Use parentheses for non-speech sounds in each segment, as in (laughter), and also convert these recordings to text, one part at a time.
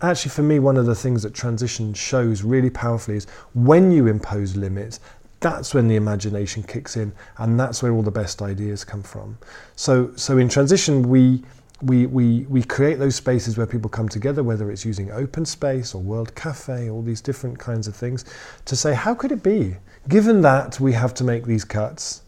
actually, for me, one of the things that transition shows really powerfully is when you impose limits, that's when the imagination kicks in, and that's where all the best ideas come from. So, so in transition, we we, we, we create those spaces where people come together, whether it's using open space or World Cafe, all these different kinds of things, to say, how could it be? Given that we have to make these cuts,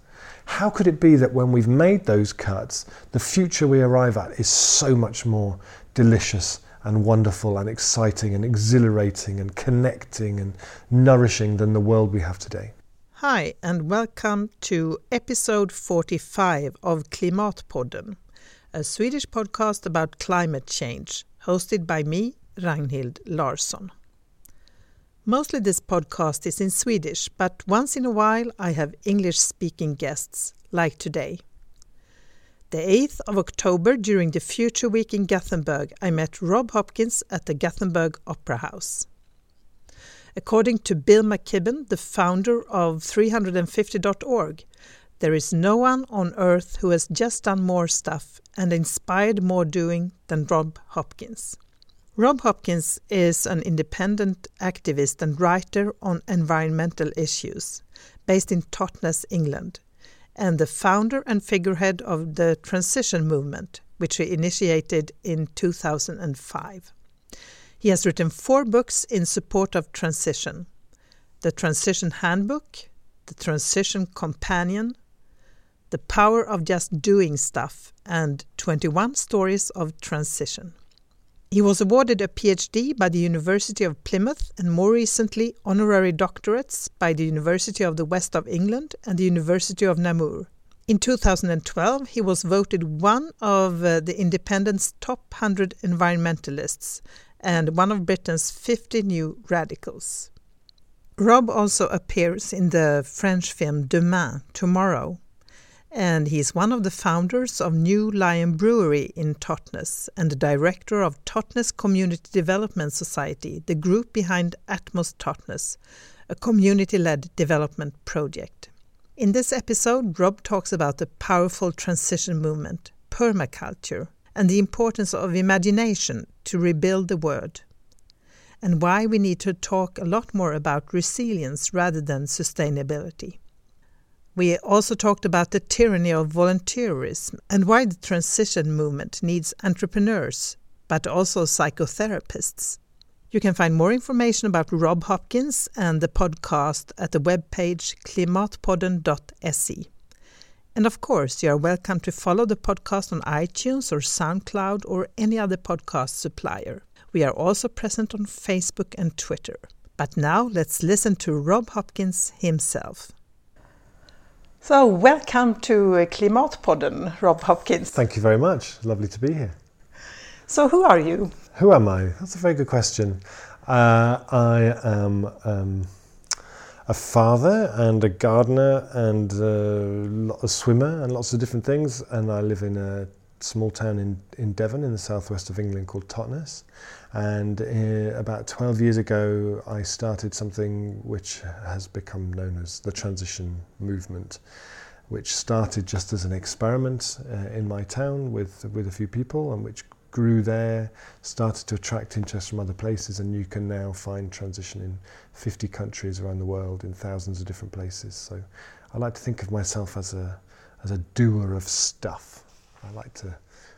how could it be that when we've made those cuts, the future we arrive at is so much more delicious and wonderful and exciting and exhilarating and connecting and nourishing than the world we have today? Hi, and welcome to episode 45 of Klimatpodden, a Swedish podcast about climate change, hosted by me, Ragnhild Larsson. Mostly this podcast is in Swedish, but once in a while I have English speaking guests, like today. The 8th of October, during the Future Week in Gothenburg, I met Rob Hopkins at the Gothenburg Opera House. According to Bill McKibben, the founder of 350.org, there is no one on earth who has just done more stuff and inspired more doing than Rob Hopkins. Rob Hopkins is an independent activist and writer on environmental issues based in Totnes, England, and the founder and figurehead of the transition movement, which he initiated in 2005. He has written four books in support of transition The Transition Handbook, The Transition Companion, The Power of Just Doing Stuff, and 21 Stories of Transition. He was awarded a PhD by the University of Plymouth and more recently honorary doctorates by the University of the West of England and the University of Namur. In 2012, he was voted one of uh, the Independent's top 100 environmentalists and one of Britain's 50 new radicals. Rob also appears in the French film Demain, Tomorrow, and he's one of the founders of New Lion Brewery in Totnes and the director of Totnes Community Development Society, the group behind Atmos Totnes, a community led development project. In this episode, Rob talks about the powerful transition movement, permaculture, and the importance of imagination to rebuild the world, and why we need to talk a lot more about resilience rather than sustainability. We also talked about the tyranny of volunteerism and why the transition movement needs entrepreneurs, but also psychotherapists. You can find more information about Rob Hopkins and the podcast at the webpage klimatpodden.se. And of course, you are welcome to follow the podcast on iTunes or SoundCloud or any other podcast supplier. We are also present on Facebook and Twitter. But now let's listen to Rob Hopkins himself. So, welcome to Klimatpodden, Rob Hopkins. Thank you very much. Lovely to be here. So, who are you? Who am I? That's a very good question. Uh, I am. Um, a father and a gardener and a swimmer and lots of different things. And I live in a small town in, in Devon in the southwest of England called Totnes. And uh, about 12 years ago, I started something which has become known as the transition movement, which started just as an experiment uh, in my town with, with a few people and which grew there, started to attract interest from other places, and you can now find transition in 50 countries around the world in thousands of different places. So I like to think of myself as a, as a doer of stuff. I like to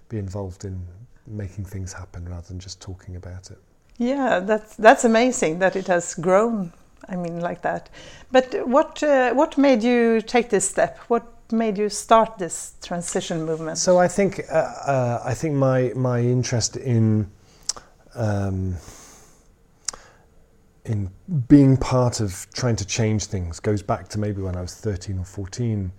be involved in making things happen rather than just talking about it. Yeah, that's, that's amazing that it has grown. I mean, like that. But what, uh, what made you take this step? What made you start this transition movement? So I think uh, uh, I think my my interest in um, in being part of trying to change things goes back to maybe when I was 13 or 14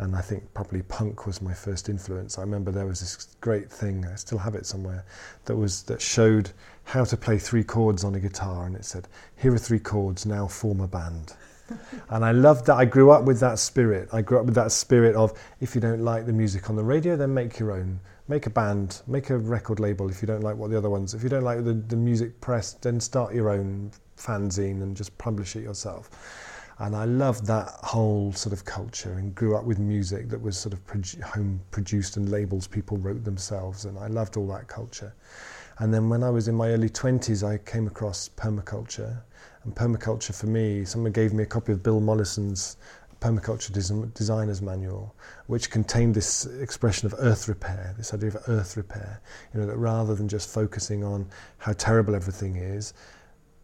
and I think probably punk was my first influence. I remember there was this great thing, I still have it somewhere, that was that showed how to play three chords on a guitar and it said, here are three chords, now form a band (laughs) and I loved that. I grew up with that spirit. I grew up with that spirit of if you don't like the music on the radio, then make your own. Make a band, make a record label if you don't like what the other ones. If you don't like the, the music press, then start your own fanzine and just publish it yourself. And I loved that whole sort of culture and grew up with music that was sort of produ- home produced and labels people wrote themselves. And I loved all that culture. And then when I was in my early 20s, I came across permaculture. And permaculture for me, someone gave me a copy of Bill Mollison's permaculture des- designer's manual, which contained this expression of earth repair, this idea of earth repair. You know, that rather than just focusing on how terrible everything is,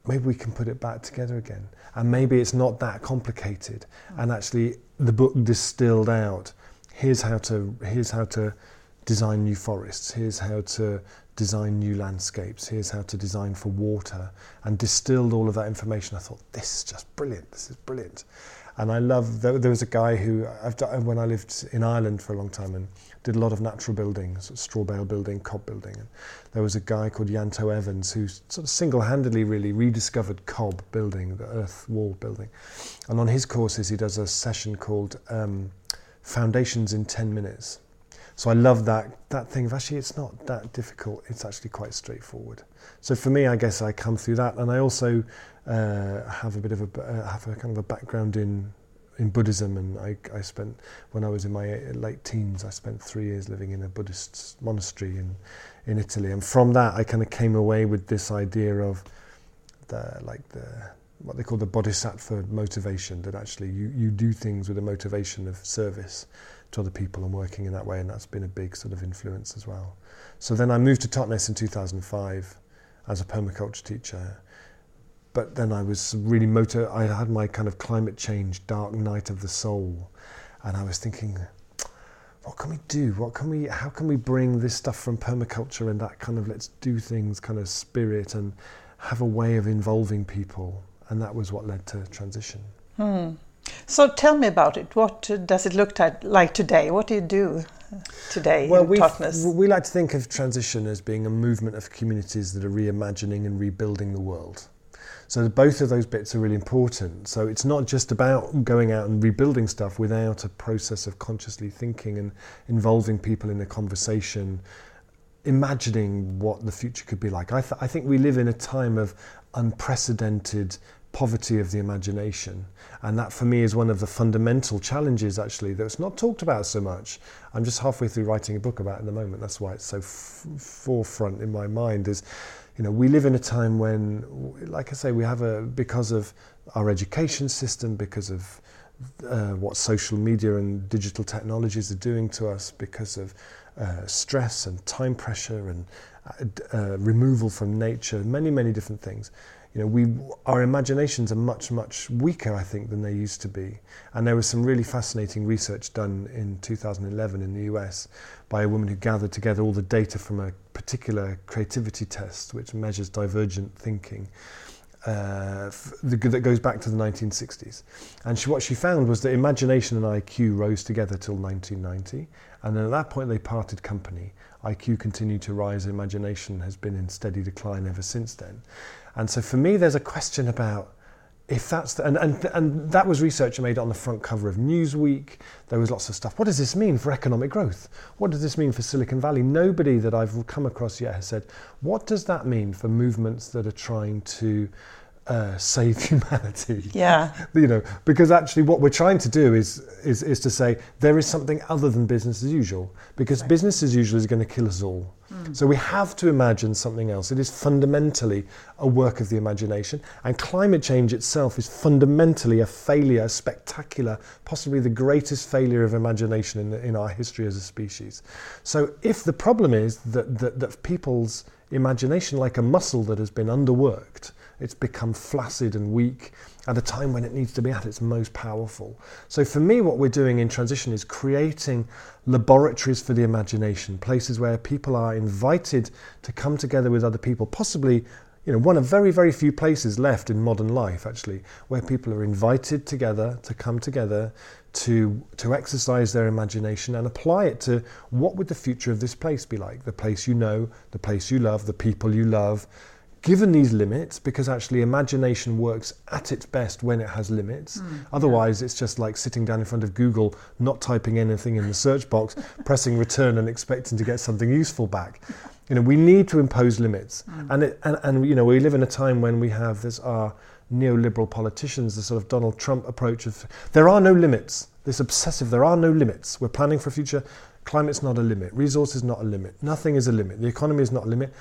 maybe we can put it back together again. And maybe it's not that complicated. And actually, the book distilled out here's how to here's how to design new forests. Here's how to design new landscapes. Here's how to design for water. And distilled all of that information. I thought this is just brilliant. This is brilliant. And I love, there, there was a guy who, I've done, when I lived in Ireland for a long time and did a lot of natural buildings, straw bale building, cob building. And there was a guy called Ianto Evans who sort of single-handedly really rediscovered cob building, the earth wall building. And on his courses, he does a session called um, Foundations in 10 Minutes. So I love that that thing of actually it's not that difficult. It's actually quite straightforward. So for me, I guess I come through that, and I also uh, have a bit of a uh, have a kind of a background in in Buddhism, and I, I spent when I was in my late teens, I spent three years living in a Buddhist monastery in in Italy, and from that I kind of came away with this idea of the like the what they call the bodhisattva motivation that actually you, you do things with a motivation of service to other people and working in that way and that's been a big sort of influence as well. So then I moved to Totnes in 2005 as a permaculture teacher but then I was really motor. I had my kind of climate change dark night of the soul, and I was thinking, what can we do? What can we? How can we bring this stuff from permaculture and that kind of let's do things kind of spirit and have a way of involving people? And that was what led to transition. Hmm. So tell me about it. What does it look like today? What do you do today well, we we like to think of transition as being a movement of communities that are reimagining and rebuilding the world. So both of those bits are really important. So it's not just about going out and rebuilding stuff without a process of consciously thinking and involving people in a conversation, imagining what the future could be like. I, th- I think we live in a time of unprecedented poverty of the imagination. And that for me is one of the fundamental challenges, actually, that's not talked about so much. I'm just halfway through writing a book about it at the moment. That's why it's so f- forefront in my mind is you know, we live in a time when, like I say, we have a, because of our education system, because of uh, what social media and digital technologies are doing to us, because of uh, stress and time pressure and uh, uh removal from nature, many, many different things. You know, we, our imaginations are much, much weaker, I think, than they used to be. And there was some really fascinating research done in 2011 in the US by a woman who gathered together all the data from a particular creativity test which measures divergent thinking uh, that goes back to the 1960s. And she, what she found was that imagination and IQ rose together till 1990, and then at that point they parted company. IQ continued to rise, imagination has been in steady decline ever since then. And so for me, there's a question about if that's the, and, and and that was research made on the front cover of Newsweek. There was lots of stuff. What does this mean for economic growth? What does this mean for Silicon Valley? Nobody that I've come across yet has said what does that mean for movements that are trying to uh, save (laughs) humanity. Yeah. (laughs) you know, because actually what we're trying to do is, is, is to say there is something other than business as usual, because right. business as usual is going to kill us all. Mm. So we have to imagine something else. It is fundamentally a work of the imagination, and climate change itself is fundamentally a failure, a spectacular, possibly the greatest failure of imagination in, in our history as a species. So if the problem is that, that, that people's imagination, like a muscle that has been underworked, it's become flaccid and weak at a time when it needs to be at its most powerful. So, for me, what we're doing in transition is creating laboratories for the imagination, places where people are invited to come together with other people, possibly. You know, one of very, very few places left in modern life, actually, where people are invited together to come together to to exercise their imagination and apply it to what would the future of this place be like? The place you know, the place you love, the people you love, given these limits, because actually imagination works at its best when it has limits. Mm, Otherwise, yeah. it's just like sitting down in front of Google, not typing anything in the search box, (laughs) pressing return, and expecting to get something useful back. You know, we need to impose limits, mm. and, it, and and you know, we live in a time when we have this our neoliberal politicians, the sort of Donald Trump approach of there are no limits. This obsessive, there are no limits. We're planning for a future. Climate's not a limit. Resource is not a limit. Nothing is a limit. The economy is not a limit.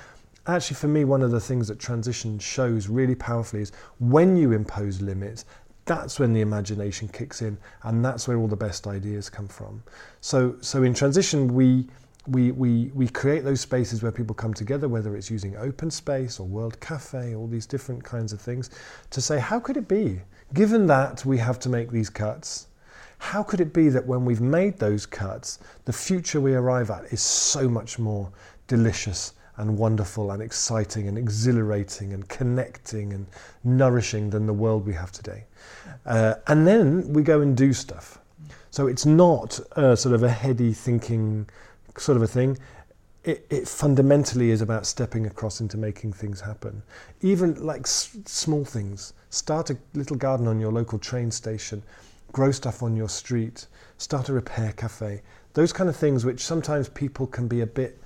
Actually, for me, one of the things that transition shows really powerfully is when you impose limits, that's when the imagination kicks in, and that's where all the best ideas come from. So, so in transition, we we, we, we create those spaces where people come together, whether it's using open space or World Cafe, all these different kinds of things, to say, how could it be? Given that we have to make these cuts, how could it be that when we've made those cuts, the future we arrive at is so much more delicious and wonderful and exciting and exhilarating and connecting and nourishing than the world we have today? Uh, and then we go and do stuff. So it's not a sort of a heady thinking sort of a thing, it, it fundamentally is about stepping across into making things happen. Even like s- small things. Start a little garden on your local train station, grow stuff on your street, start a repair cafe. Those kind of things, which sometimes people can be a bit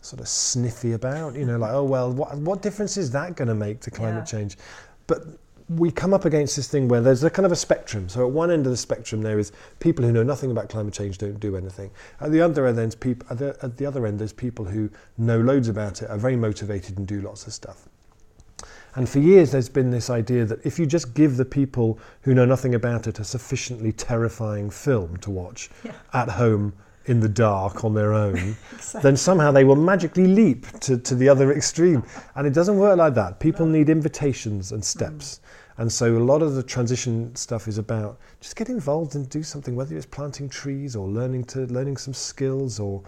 sort of sniffy about, you know, like, oh, well, what, what difference is that going to make to climate yeah. change? But we come up against this thing where there's a kind of a spectrum. So at one end of the spectrum, there is people who know nothing about climate change, don't do anything. At the other end, there's people. At the, at the other end, there's people who know loads about it, are very motivated, and do lots of stuff. And for years, there's been this idea that if you just give the people who know nothing about it a sufficiently terrifying film to watch yeah. at home in the dark on their own, (laughs) exactly. then somehow they will magically leap to, to the other extreme. And it doesn't work like that. People no. need invitations and steps. Mm. And so a lot of the transition stuff is about just get involved and do something, whether it's planting trees or learning to learning some skills or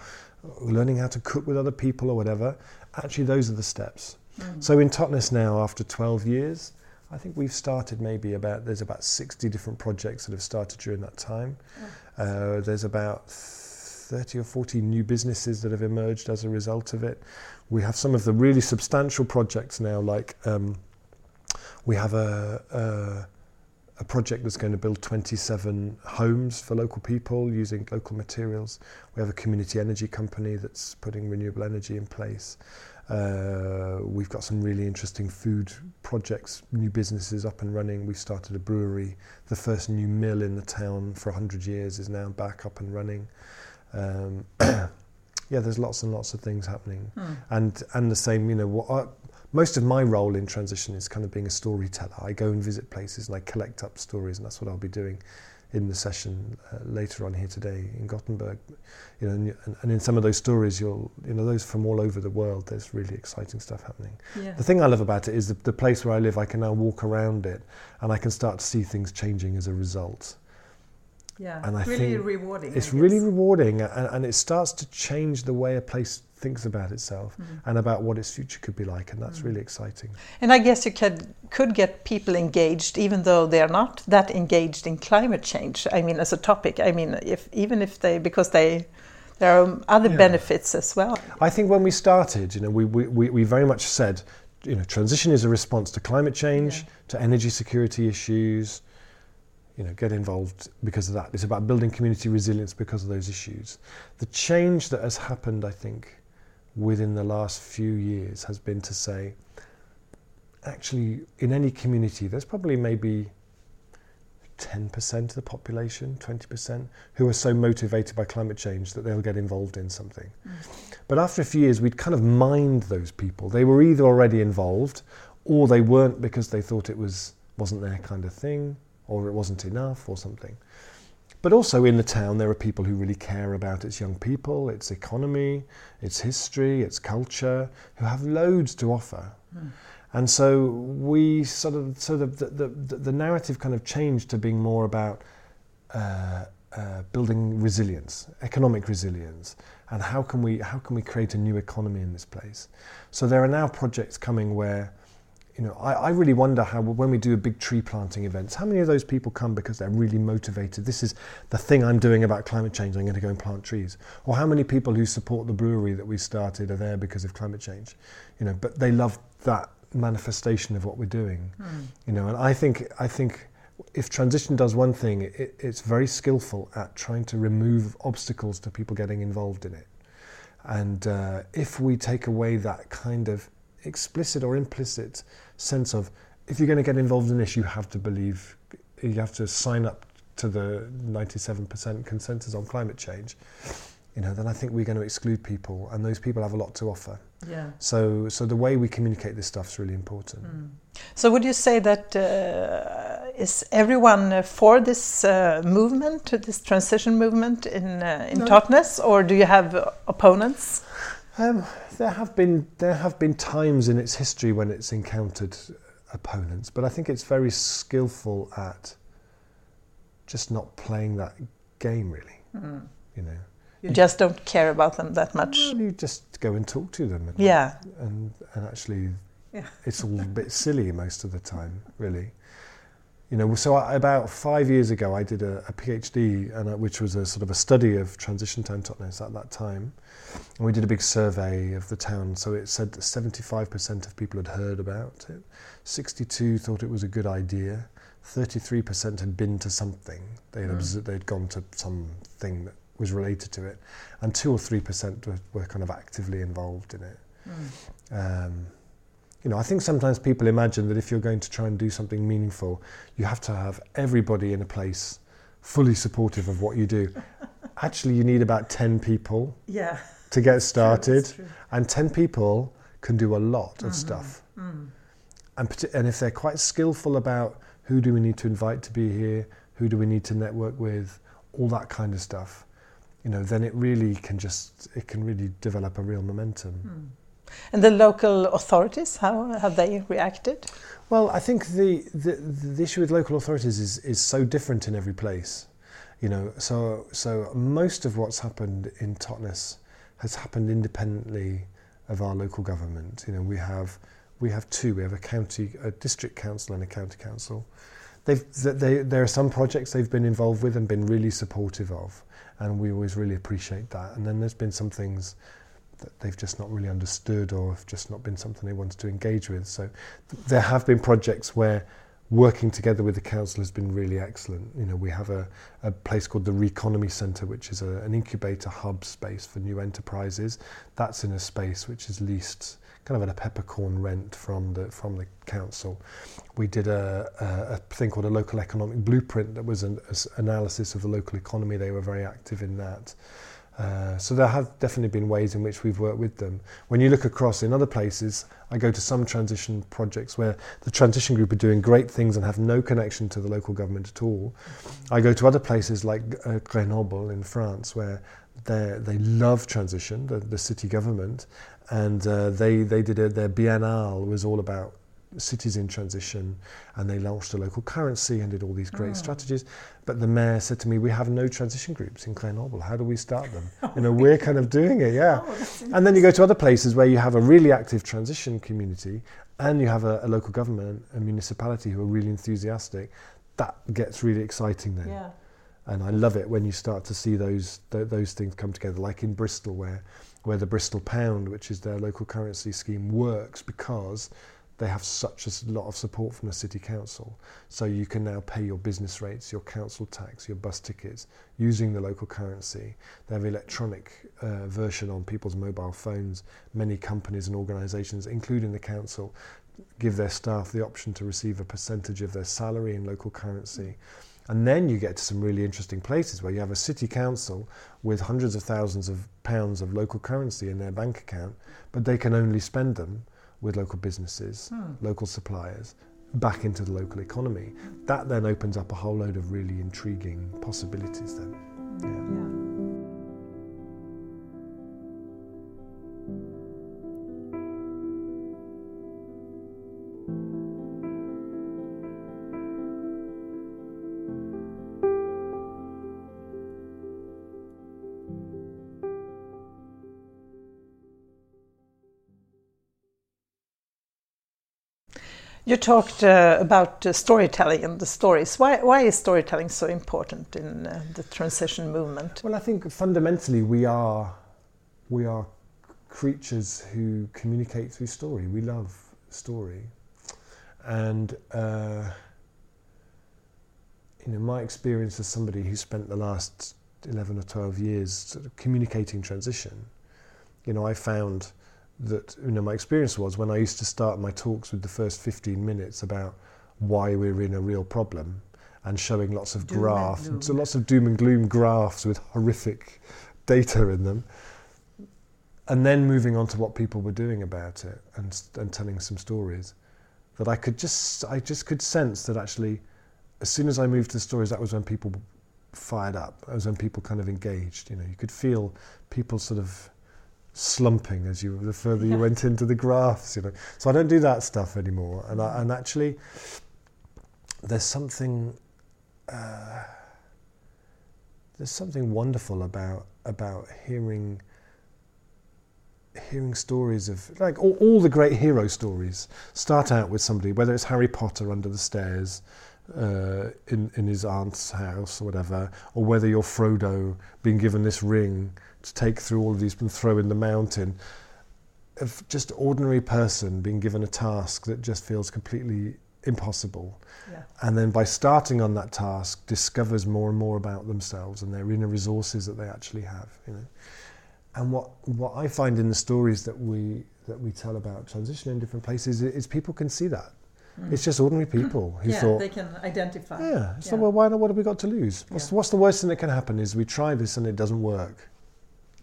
learning how to cook with other people or whatever. Actually, those are the steps. Mm. So in Totnes now, after 12 years, I think we've started maybe about there's about 60 different projects that have started during that time. Mm. Uh, there's about 30 or 40 new businesses that have emerged as a result of it. We have some of the really substantial projects now, like. Um, we have a, a, a project that's going to build 27 homes for local people using local materials. We have a community energy company that's putting renewable energy in place. Uh, we've got some really interesting food projects, new businesses up and running. We've started a brewery. The first new mill in the town for 100 years is now back up and running. Um, (coughs) yeah, there's lots and lots of things happening, Hmm. and and the same, you know, what. I, most of my role in transition is kind of being a storyteller. I go and visit places and I collect up stories, and that's what I'll be doing in the session uh, later on here today in Gothenburg. You know, and, and, and in some of those stories, you'll you know those from all over the world. There's really exciting stuff happening. Yeah. The thing I love about it is the, the place where I live. I can now walk around it, and I can start to see things changing as a result. Yeah, and I really think rewarding. It's really rewarding, and, and it starts to change the way a place thinks about itself mm. and about what its future could be like, and that's mm. really exciting. And I guess you could could get people engaged, even though they are not that engaged in climate change. I mean, as a topic. I mean, if even if they because they there are other yeah. benefits as well. I think when we started, you know, we, we, we very much said, you know, transition is a response to climate change, yeah. to energy security issues. You know, get involved because of that. It's about building community resilience because of those issues. The change that has happened, I think, within the last few years has been to say, actually, in any community, there's probably maybe 10% of the population, 20%, who are so motivated by climate change that they'll get involved in something. Mm. But after a few years, we'd kind of mined those people. They were either already involved or they weren't because they thought it was, wasn't their kind of thing or it wasn't enough or something. But also in the town, there are people who really care about its young people, its economy, its history, its culture, who have loads to offer. Mm. And so we sort of, so the, the, the, the, narrative kind of changed to being more about uh, uh, building resilience, economic resilience, and how can we how can we create a new economy in this place? So there are now projects coming where you know, I, I, really wonder how when we do a big tree planting events, how many of those people come because they're really motivated? This is the thing I'm doing about climate change. I'm going to go and plant trees. Or how many people who support the brewery that we started are there because of climate change? You know, but they love that manifestation of what we're doing. Mm. You know, and I think I think if transition does one thing, it, it's very skillful at trying to remove obstacles to people getting involved in it. And uh, if we take away that kind of explicit or implicit sense of if you're going to get involved in this, you have to believe, you have to sign up to the 97% consensus on climate change. You know, then I think we're going to exclude people, and those people have a lot to offer. Yeah. So, so the way we communicate this stuff is really important. So, would you say that uh, is everyone uh, for this uh, movement, this transition movement in uh, in No. Totnes, or do you have opponents? Um, there have been there have been times in its history when it's encountered opponents, but I think it's very skillful at just not playing that game. Really, mm-hmm. you know, You just don't care about them that much. well, you just go and talk to them, and, Yeah. and and actually, Yeah. it's all a bit silly most of the time, really. You know, so I, about five years ago, I did a, a PhD, and uh, which was a sort of a study of transition time Totnes at that time, and we did a big survey of the town. So it said that 75% of people had heard about it, 62 thought it was a good idea, 33% had been to something. They had obs- they'd gone to something that was related to it, and two or three percent were, were kind of actively involved in it. Um, you know, I think sometimes people imagine that if you're going to try and do something meaningful, you have to have everybody in a place fully supportive of what you do. (laughs) Actually, you need about 10 people Yeah. to get started, and 10 people can do a lot of stuff. And, and if they're quite skillful about who do we need to invite to be here, who do we need to network with, all that kind of stuff, you know, then it really can just, it can really develop a real momentum. And the local authorities, how have they reacted? Well, I think the, the, the issue with local authorities is, is so different in every place. You know, so, so most of what's happened in Totnes has happened independently of our local government. You know, we have, we have two. We have a county, a district council and a county council. They've, th- they, there are some projects they've been involved with and been really supportive of, and we always really appreciate that. And then there's been some things that they've just not really understood or have just not been something they wanted to engage with. So th- there have been projects where working together with the council has been really excellent. You know, we have a, a place called the Reconomy Centre, which is a, an incubator hub space for new enterprises. That's in a space which is leased kind of at a peppercorn rent from the from the council. We did a, a, a thing called a local economic blueprint that was an analysis of the local economy. They were very active in that. Uh, so there have definitely been ways in which we've worked with them. When you look across in other places, I go to some transition projects where the transition group are doing great things and have no connection to the local government at all. I go to other places like uh, Grenoble in France where they love transition, the, the city government, and uh, they they did a, their biennale was all about cities in transition and they launched a local currency and did all these great mm. strategies. But the mayor said to me, we have no transition groups in Grenoble. How do we start them? (laughs) oh, you know, we're kind of doing it, yeah. (laughs) Oh, and then you go to other places where you have a really active transition community and you have a, a local government, a municipality who are really enthusiastic. That gets really exciting then. Yeah. And I love it when you start to see those th those things come together, like in Bristol, where where the Bristol pound, which is their local currency scheme, works because they have such a lot of support from the city council. So you can now pay your business rates, your council tax, your bus tickets using the local currency. They have electronic uh, version on people's mobile phones. Many companies and organisations, including the council, give their staff the option to receive a percentage of their salary in local currency. And then you get to some really interesting places where you have a city council with hundreds of thousands of pounds of local currency in their bank account, but they can only spend them with local businesses, hmm. local suppliers, back into the local economy. That then opens up a whole load of really intriguing possibilities then. Yeah. You talked uh, about uh, storytelling and the stories. Why, why is storytelling so important in uh, the transition movement? Well, I think fundamentally we are we are creatures who communicate through story. We love story, and uh, you know, my experience as somebody who spent the last eleven or twelve years sort of communicating transition, you know, I found that you know my experience was when I used to start my talks with the first 15 minutes about why we're in a real problem and showing lots of Doom graphs, so lots of doom and gloom graphs with horrific data in them, and then moving on to what people were doing about it and and telling some stories, that I could just I just could sense that actually, as soon as I moved to the stories, that was when people fired up. That was when people kind of engaged. You know, you could feel people sort of slumping as you the further you went into the graphs. You know, so I don't do that stuff anymore. And I, and actually, there's something uh, there's something wonderful about about hearing hearing stories of like all, all the great hero stories start out with somebody whether it's Harry Potter under the stairs uh, in in his aunt's house or whatever or whether you're Frodo being given this ring to take through all of these and throw in the mountain. Of just ordinary person being given a task that just feels completely impossible Yeah. and then by starting on that task discovers more and more about themselves and their inner resources that they actually have you know. And what what I find in the stories that we that we tell about transition in different places is, is people can see that. Hmm. It's just ordinary (clears throat) people who yeah, thought they can identify. yeah so Yeah. well why not? What have we got to lose? What's, what's the worst thing that can happen is we try this and it doesn't work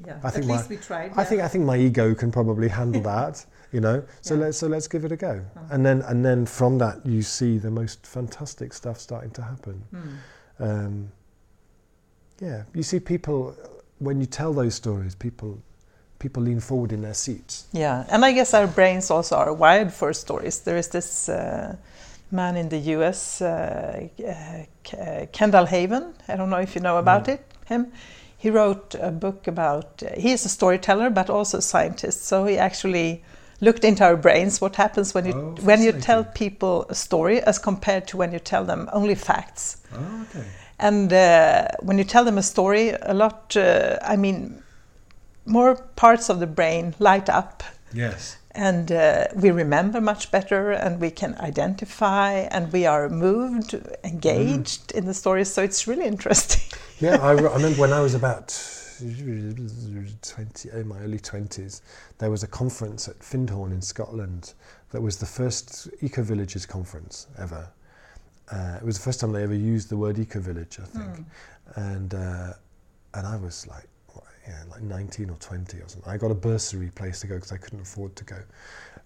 Yeah. I At think least my- we tried. I think I think my ego can probably handle (laughs) that, you know. So Yeah. let's so let's give it a go. Mm. And then and then from that you see the most fantastic stuff starting to happen. Hmm. Um, yeah, you see people when you tell those stories, people people lean forward in their seats. Yeah, and I guess our brains also are wired for stories. There is this uh, man in the US, uh, uh, uh, Kendall Haven. I don't know if you know about No. it. Him. He wrote a book about. Uh, he is a storyteller, but also a scientist. So he actually looked into our brains. What happens when you Oh, when you tell people a story, as compared to when you tell them only facts. Oh, okay. And uh, when you tell them a story, a lot, uh, I mean, more parts of the brain light up Yes. And uh, we remember much better and we can identify and we are moved, engaged in the stories. So it's really interesting. (laughs) Yeah, I, re- I remember when I was about 20, in my early 20s, there was a conference at Findhorn in Scotland that was the first Eco Villages conference ever. Uh, it was the first time they ever used the word Eco Village, I think. And, uh, and I was like, yeah, like 19 or 20 or something. I got a bursary place to go because I couldn't afford to go.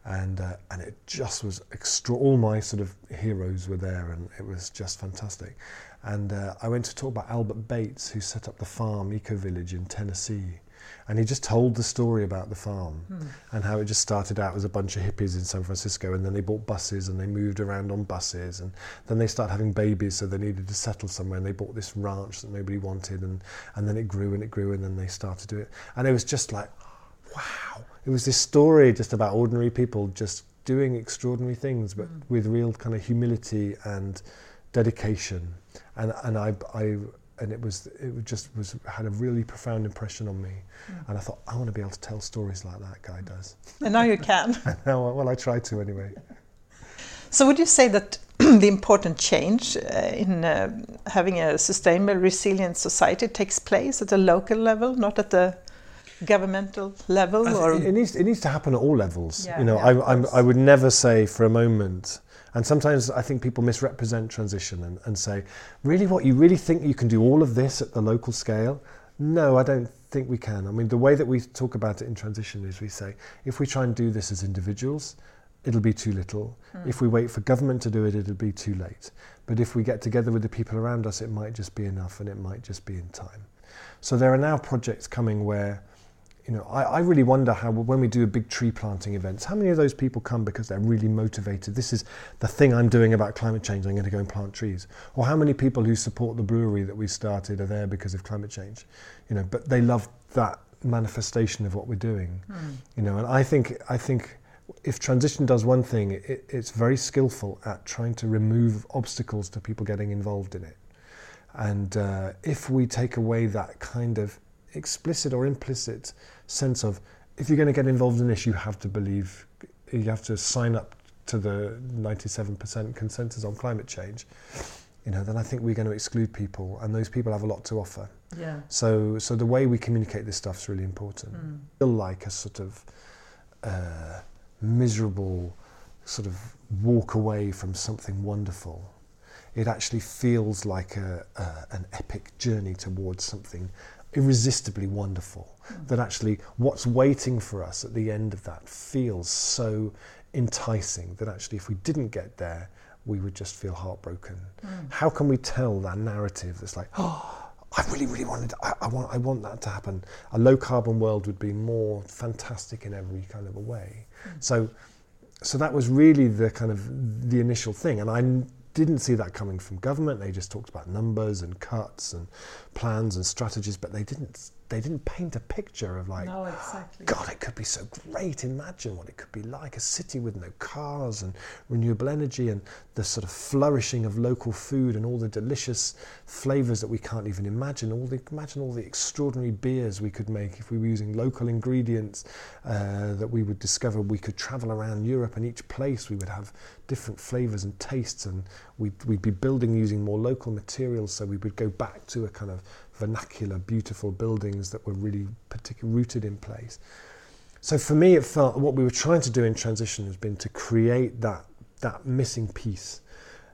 And, uh, and it just was extra. All my sort of heroes were there, and it was just fantastic. And uh, I went to talk about Albert Bates, who set up the farm Eco Village in Tennessee. And he just told the story about the farm hmm. and how it just started out as a bunch of hippies in San Francisco and then they bought buses and they moved around on buses and then they started having babies so they needed to settle somewhere and they bought this ranch that nobody wanted and, and then it grew and it grew and then they started to do it. And it was just like, wow. It was this story just about ordinary people just doing extraordinary things but hmm. with real kind of humility and dedication. And, and I, I and it was it just was had a really profound impression on me. And I thought I want to be able to tell stories like that guy does. (laughs) and now you can. (laughs) Now, well, I try to anyway. (laughs) So would you say that (clears throat) the important change uh, in uh, having a sustainable, resilient society takes place at a local level, not at the governmental level? Or it needs it needs to happen at all levels. Yeah, you know, yeah, I, I'm, I would never say for a moment. And sometimes I think people misrepresent transition and, and say, really, what you really think you can do all of this at the local scale? No, I don't think we can. I mean, the way that we talk about it in transition is we say, if we try and do this as individuals, it'll be too little. Hmm. If we wait for government to do it, it'll be too late. But if we get together with the people around us, it might just be enough and it might just be in time. So there are now projects coming where you know, I, I really wonder how when we do a big tree planting events, how many of those people come because they're really motivated? This is the thing I'm doing about climate change. I'm going to go and plant trees. Or how many people who support the brewery that we started are there because of climate change? You know, but they love that manifestation of what we're doing. You know, and I think I think if transition does one thing, it, it's very skillful at trying to remove obstacles to people getting involved in it. And uh, if we take away that kind of explicit or implicit sense of if you're going to get involved in this, you have to believe, you have to sign up to the 97% consensus on climate change, you know, then I think we're going to exclude people, and those people have a lot to offer. Yeah. So, so the way we communicate this stuff is really important. Mm. Feel like a sort of uh, miserable sort of walk away from something wonderful. It actually feels like a, a, an epic journey towards something irresistibly wonderful. Mm. That actually what's waiting for us at the end of that feels so enticing that actually if we didn't get there, we would just feel heartbroken. Mm. How can we tell that narrative that's like, oh, I really, really wanted, I, I, want, I want that to happen. A low carbon world would be more fantastic in every kind of a way. Mm. So, so that was really the kind of the initial thing. And I didn't see that coming from government. They just talked about numbers and cuts and plans and strategies, but they didn't they didn't paint a picture of like, no, exactly. God, it could be so great. Imagine what it could be like a city with no cars and renewable energy and the sort of flourishing of local food and all the delicious flavors that we can't even imagine. All the imagine all the extraordinary beers we could make if we were using local ingredients uh, that we would discover. We could travel around Europe and each place we would have different flavors and tastes and we'd, we'd be building using more local materials so we would go back to a kind of vernacular beautiful buildings that were really particularly rooted in place. So for me it felt what we were trying to do in transition has been to create that that missing piece.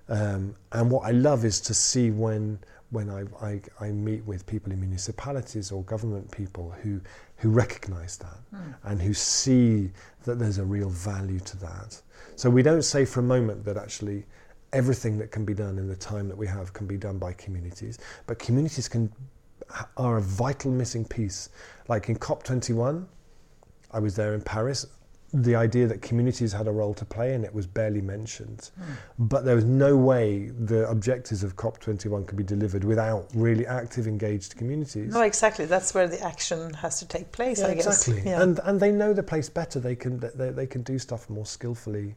Um, and what I love is to see when when I, I, I, meet with people in municipalities or government people who who recognise that mm. and who see that there's a real value to that. So we don't say for a moment that actually everything that can be done in the time that we have can be done by communities, but communities can are a vital missing piece. Like in COP21, I was there in Paris. The idea that communities had a role to play in it was barely mentioned. Mm. But there was no way the objectives of COP21 could be delivered without really active, engaged communities. No, exactly. That's where the action has to take place, yeah, I guess. Exactly. Yeah. And, and they know the place better. They can, they, they can do stuff more skillfully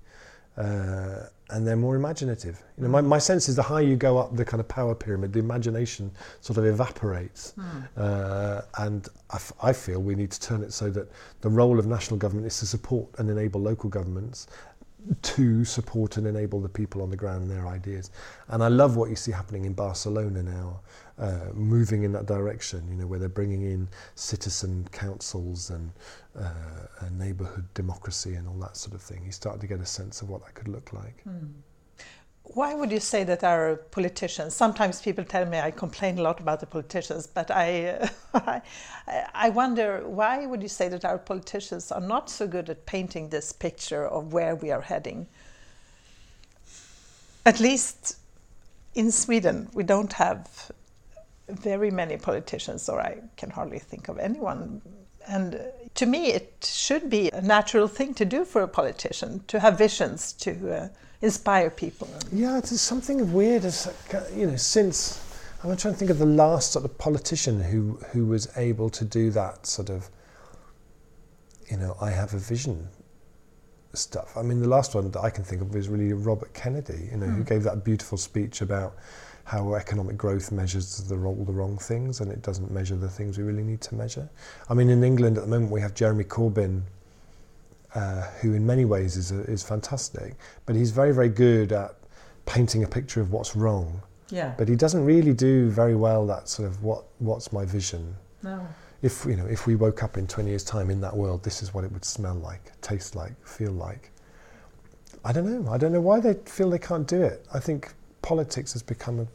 uh, and they're more imaginative. You know, my, mm. my sense is the higher you go up the kind of power pyramid, the imagination sort of evaporates. Mm. Uh, and I, f- I feel we need to turn it so that the role of national government is to support and enable local governments to support and enable the people on the ground and their ideas. And I love what you see happening in Barcelona now, uh, moving in that direction, you know, where they're bringing in citizen councils and uh, neighbourhood democracy and all that sort of thing. You start to get a sense of what that could look like. Mm. Why would you say that our politicians? Sometimes people tell me I complain a lot about the politicians, but I, (laughs) uh, I wonder why would you say that our politicians are not so good at painting this picture of where we are heading? At least in Sweden, we don't have very many politicians, or I can hardly think of anyone. And to me, it should be a natural thing to do for a politician to have visions to. Uh, inspire people. Yeah, it's something weird. As, you know, since I'm trying to think of the last sort of politician who who was able to do that sort of, you know, I have a vision stuff. I mean, the last one that I can think of is really Robert Kennedy. You know, mm. who hmm. gave that beautiful speech about how economic growth measures the, all the wrong things and it doesn't measure the things we really need to measure. I mean, in England at the moment we have Jeremy Corbyn uh, who in many ways is, a, is fantastic, but he's very, very good at painting a picture of what's wrong. Yeah. But he doesn't really do very well that sort of what what's my vision. No. If you know, if we woke up in 20 years' time in that world, this is what it would smell like, taste like, feel like. I don't know. I don't know why they feel they can't do it. I think politics has become a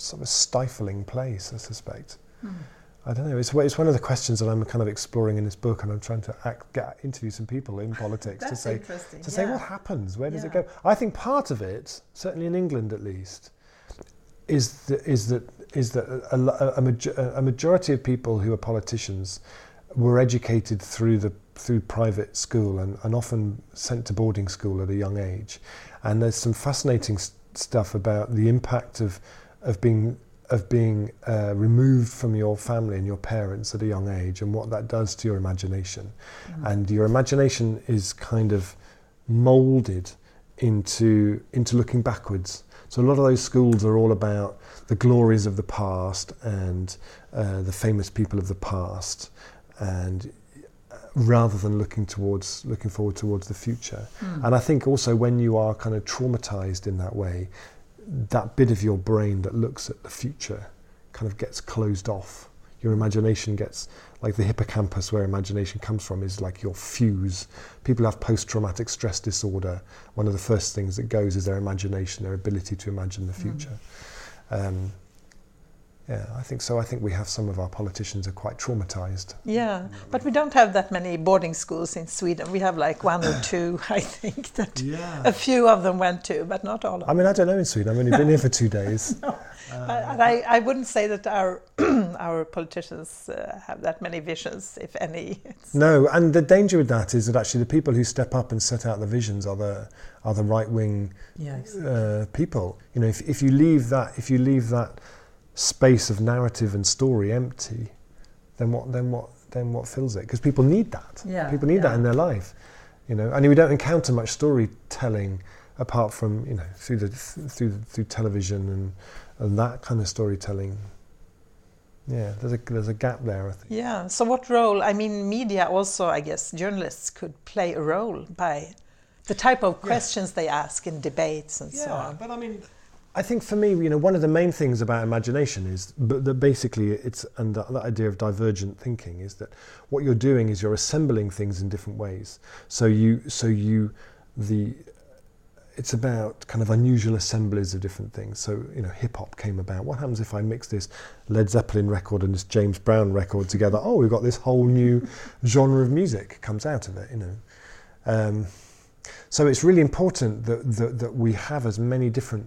sort of stifling place. I suspect. Mm. I don't know. It's, it's one of the questions that I'm kind of exploring in this book, and I'm trying to act, get, interview some people in politics to say to yeah. say what happens, where does yeah. it go. I think part of it, certainly in England at least, is that is that is that a, a, a majority of people who are politicians were educated through the through private school and, and often sent to boarding school at a young age, and there's some fascinating st- stuff about the impact of of being of being uh, removed from your family and your parents at a young age and what that does to your imagination. Mm. And your imagination is kind of molded into, into looking backwards. So a lot of those schools are all about the glories of the past and uh, the famous people of the past and uh, rather than looking towards looking forward towards the future. Mm. And I think also when you are kind of traumatized in that way, that bit of your brain that looks at the future kind of gets closed off. Your imagination gets like the hippocampus where imagination comes from is like your fuse. People have post-traumatic stress disorder. One of the first things that goes is their imagination, their ability to imagine the hmm. future. Mm. Um, yeah, I think so. I think we have some of our politicians are quite traumatized. Yeah, but we don't have that many boarding schools in Sweden. We have like one or two, (coughs) I think, that yeah. a few of them went to, but not all of them. I mean, I don't know in Sweden. I've only been here for two days. (laughs) no. Uh, I, I wouldn't say that our (clears throat) our politicians uh, have that many visions, if any. no, and the danger with that is that actually the people who step up and set out the visions are the are the right wing exactly. uh, people. You know, if, if you leave that if you leave that space of narrative and story empty, then what then what then what fills it? Because people need that. Yeah, people need yeah. that in their life. You know, and we don't encounter much storytelling apart from you know through the through through television and and that kind of storytelling. Yeah, there's a there's a gap there. I think. Yeah. So what role? I mean, media also. I guess journalists could play a role by the type of questions yeah. they ask in debates and yeah, so on. but I mean, I think for me, you know, one of the main things about imagination is that basically it's and that, idea of divergent thinking is that what you're doing is you're assembling things in different ways. So you, so you, the, it's about kind of unusual assemblies of different things. So you know, hip hop came about. What happens if I mix this Led Zeppelin record and this James Brown record together? Oh, we've got this whole new genre of music comes out of it. You know. Um, so it's really important that, that, that we have as many different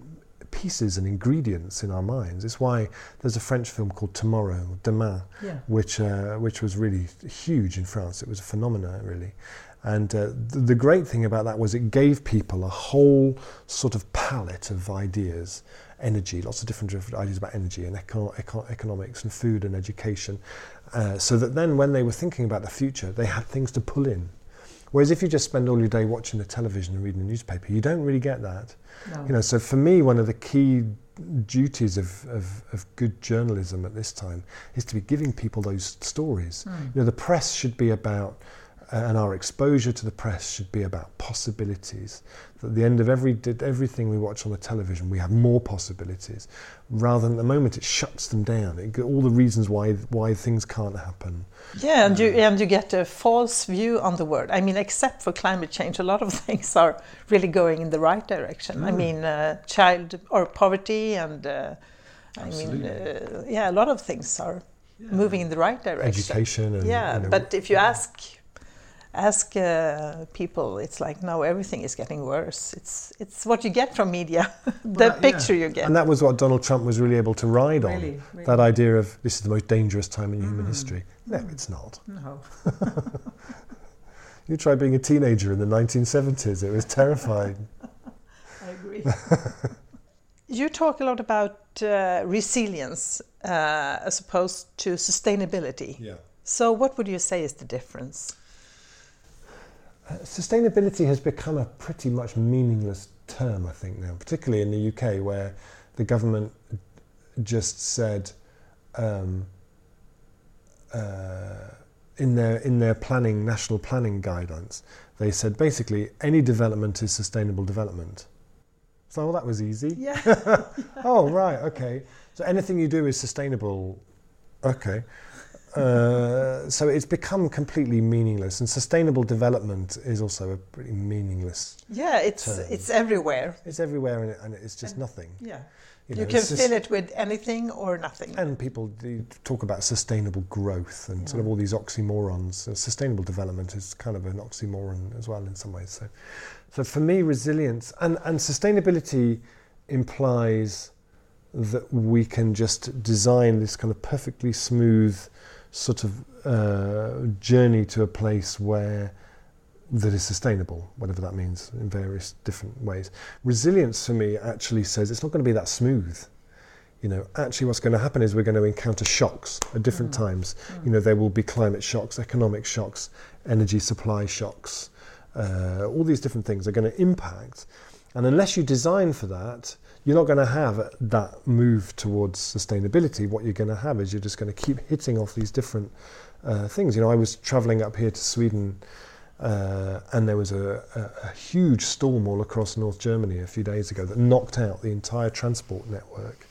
pieces and ingredients in our minds. It's why there's a French film called Tomorrow, Demain, yeah. which uh, which was really huge in France. It was a phenomenon, really. And uh, the, the great thing about that was it gave people a whole sort of palette of ideas, energy, lots of different, different ideas about energy and eco- eco- economics and food and education, uh, so that then when they were thinking about the future, they had things to pull in. Whereas if you just spend all your day watching the television and reading the newspaper, you don't really get that. No. You know, so for me, one of the key duties of, of, of good journalism at this time is to be giving people those stories. Mm. You know, the press should be about and our exposure to the press should be about possibilities. At the end of every everything we watch on the television, we have more possibilities, rather than at the moment it shuts them down. It, all the reasons why why things can't happen. Yeah, and you and you get a false view on the world. I mean, except for climate change, a lot of (laughs) things are really going in the right direction. Mm. I mean, uh, child or poverty, and uh, I mean, uh, yeah, a lot of things are. Yeah. moving in the right direction. Education. And, yeah, you know, but if you ask ask uh, people, it's like no, everything is getting worse. It's it's what you get from media, (laughs) the well, picture yeah. you get. And that was what Donald Trump was really able to ride on. Really, really. That idea of this is the most dangerous time in mm. human history. No, mm. it's not. No. (laughs) (laughs) you try being a teenager in the 1970s. It was terrifying. I agree. you talk a lot about uh, resilience uh, as opposed to sustainability. Yeah. So, what would you say is the difference? Uh, sustainability has become a pretty much meaningless term, I think, now, particularly in the UK, where the government just said um, uh, in their in their planning national planning guidelines, they said basically any development is sustainable development. So well, that was easy. Yeah. (laughs) (laughs) oh right, okay. So anything you do is sustainable. Okay. Uh, so it's become completely meaningless, and sustainable development is also a pretty meaningless. Yeah, it's term. it's everywhere. It's everywhere, and, it, and it's just and, nothing. Yeah, you, know, you can fill it with anything or nothing. And people talk about sustainable growth and yeah. sort of all these oxymorons. Uh, sustainable development is kind of an oxymoron as well in some ways. So, so for me, resilience and and sustainability implies that we can just design this kind of perfectly smooth sort of uh, journey to a place where that is sustainable, whatever that means in various different ways. Resilience for me actually says it's not going to be that smooth. You know, actually, what's going to happen is we're going to encounter shocks at different mm. times. Mm. You know, there will be climate shocks, economic shocks, energy supply shocks. Uh, all these different things are going to impact, and unless you design for that, you're not going to have that move towards sustainability. What you're going to have is you're just going to keep hitting off these different uh, things. You know, I was traveling up here to Sweden. Uh, and there was a, a, a, huge storm all across North Germany a few days ago that knocked out the entire transport network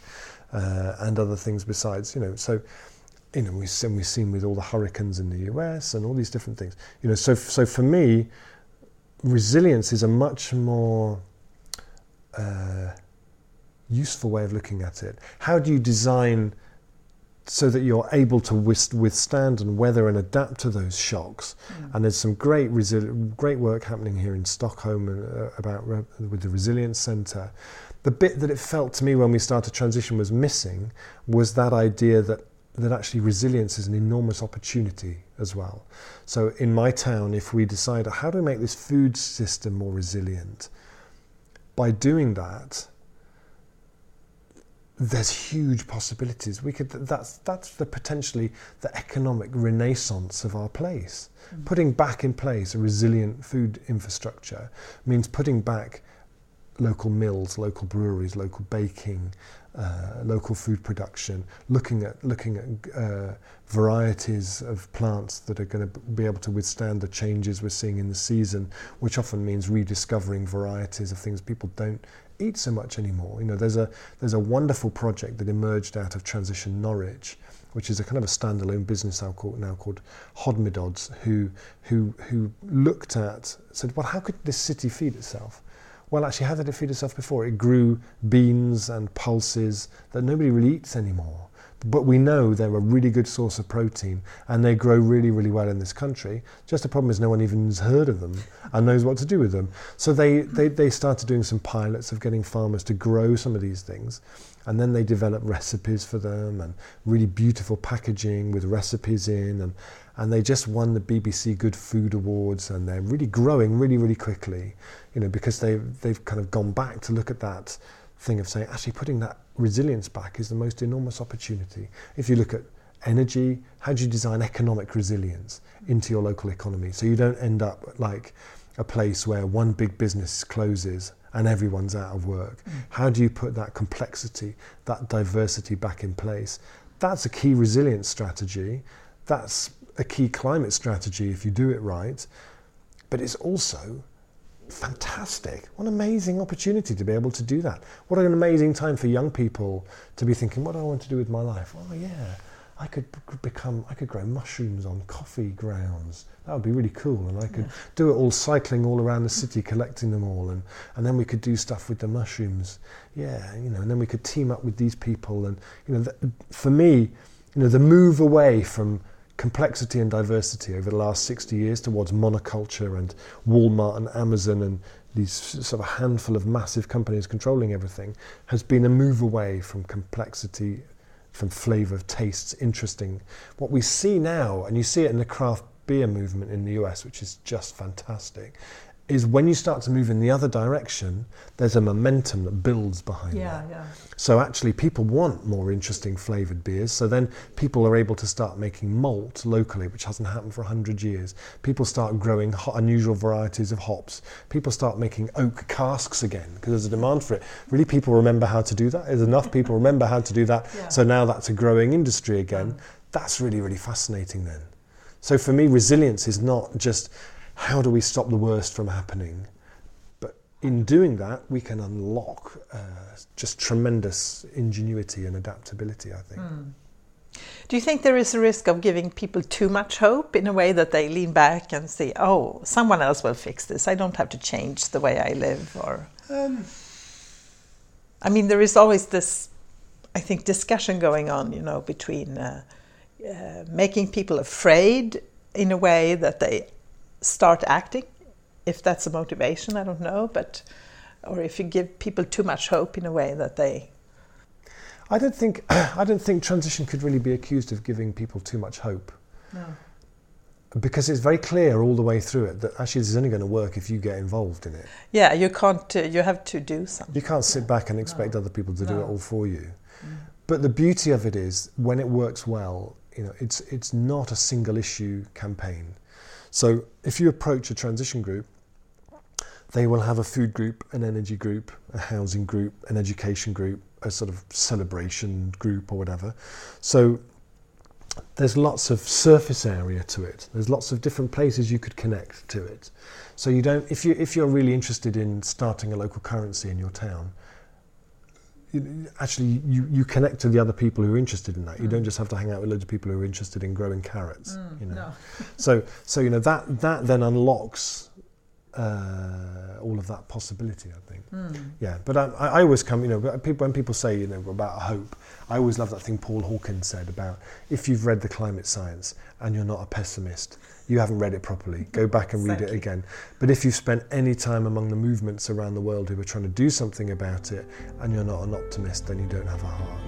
uh, and other things besides. You know, so you know, we've seen, we've seen with all the hurricanes in the US and all these different things. You know, so so for me, resilience is a much more uh, useful way of looking at it. How do you design so that you're able to withstand and weather and adapt to those shocks? Mm. And there's some great resi- great work happening here in Stockholm uh, about re- with the Resilience Centre. The bit that it felt to me when we started transition was missing was that idea that that actually resilience is an enormous opportunity as well. So in my town, if we decide how do we make this food system more resilient, by doing that, there's huge possibilities. We could that's that's the potentially the economic renaissance of our place. Mm. Putting back in place a resilient food infrastructure means putting back local mills, local breweries, local baking, uh, local food production, looking at looking at uh, varieties of plants that are going to be able to withstand the changes we're seeing in the season, which often means rediscovering varieties of things people don't eat so much anymore. You know, there's a there's a wonderful project that emerged out of Transition Norwich, which is a kind of a standalone business now called, now called Hodmedod's, who who who looked at said, well, how could this city feed itself? Well, actually, how did it feed itself before? It grew beans and pulses that nobody really eats anymore but we know they're a really good source of protein and they grow really, really well in this country. Just the problem is no one even has heard of them and knows what to do with them. So they, they, they started doing some pilots of getting farmers to grow some of these things. And then they developed recipes for them and really beautiful packaging with recipes in. And, and they just won the BBC Good Food Awards and they're really growing really, really quickly, you know, because they've, they've kind of gone back to look at that thing of saying actually putting that resilience back is the most enormous opportunity. If you look at energy, how do you design economic resilience into your local economy so you don't end up like a place where one big business closes and everyone's out of work? Mm. How do you put that complexity, that diversity back in place? That's a key resilience strategy. That's a key climate strategy if you do it right. But it's also fantastic. What an amazing opportunity to be able to do that. What an amazing time for young people to be thinking, what do I want to do with my life? Oh yeah, I could become, I could grow mushrooms on coffee grounds. That would be really cool. And I could yeah. do it all cycling all around the city, collecting them all. And, and then we could do stuff with the mushrooms. Yeah, you know, and then we could team up with these people. And, you know, th- for me, you know, the move away from complexity and diversity over the last 60 years towards monoculture and Walmart and Amazon and these sort of handful of massive companies controlling everything has been a move away from complexity, from flavour, tastes, interesting. What we see now, and you see it in the craft beer movement in the US, which is just fantastic, is when you start to move in the other direction, there's a momentum that builds behind yeah, that. Yeah. So actually, people want more interesting flavoured beers. So then people are able to start making malt locally, which hasn't happened for 100 years. People start growing unusual varieties of hops. People start making oak casks again because there's a demand for it. Really, people remember how to do that. There's enough people remember how to do that. (laughs) Yeah. So now that's a growing industry again. That's really, really fascinating then. So for me, resilience is not just how do we stop the worst from happening? But in doing that, we can unlock uh, just tremendous ingenuity and adaptability, I think. Mm. Do you think there is a risk of giving people too much hope in a way that they lean back and say, "Oh, someone else will fix this. I don't have to change the way I live"? Or, um, I mean, there is always this, I think, discussion going on, you know, between uh, uh, making people afraid in a way that they start acting. If that's a motivation, I don't know, but or if you give people too much hope in a way that they. I don't think (clears throat) I don't think transition could really be accused of giving people too much hope. No. Because it's very clear all the way through it that actually this is only going to work if you get involved in it. Yeah, you can't. Uh, you have to do something. You can't sit back and expect no. other people to no. do it all for you. Mm. But the beauty of it is when it works well, you know, it's it's not a single issue campaign. So if you approach a transition group, they will have a food group, an energy group, a housing group, an education group, a sort of celebration group or whatever. So there's lots of surface area to it. There's lots of different places you could connect to it. So you don't if you if you're really interested in starting a local currency in your town, actually you, you connect to the other people who are interested in that. You mm. don't just have to hang out with loads of people who are interested in growing carrots. Mm, you know, no. (laughs) so so you know that that then unlocks uh, all of that possibility. I think. Mm. Yeah, but I, I always come. You know, people, when people say you know about hope, I always love that thing Paul Hawkins said about if you've read the climate science and you're not a pessimist, you haven't read it properly. Go back and read it again. But if you've spent any time among the movements around the world who are trying to do something about it and you're not an optimist, then you don't have a heart.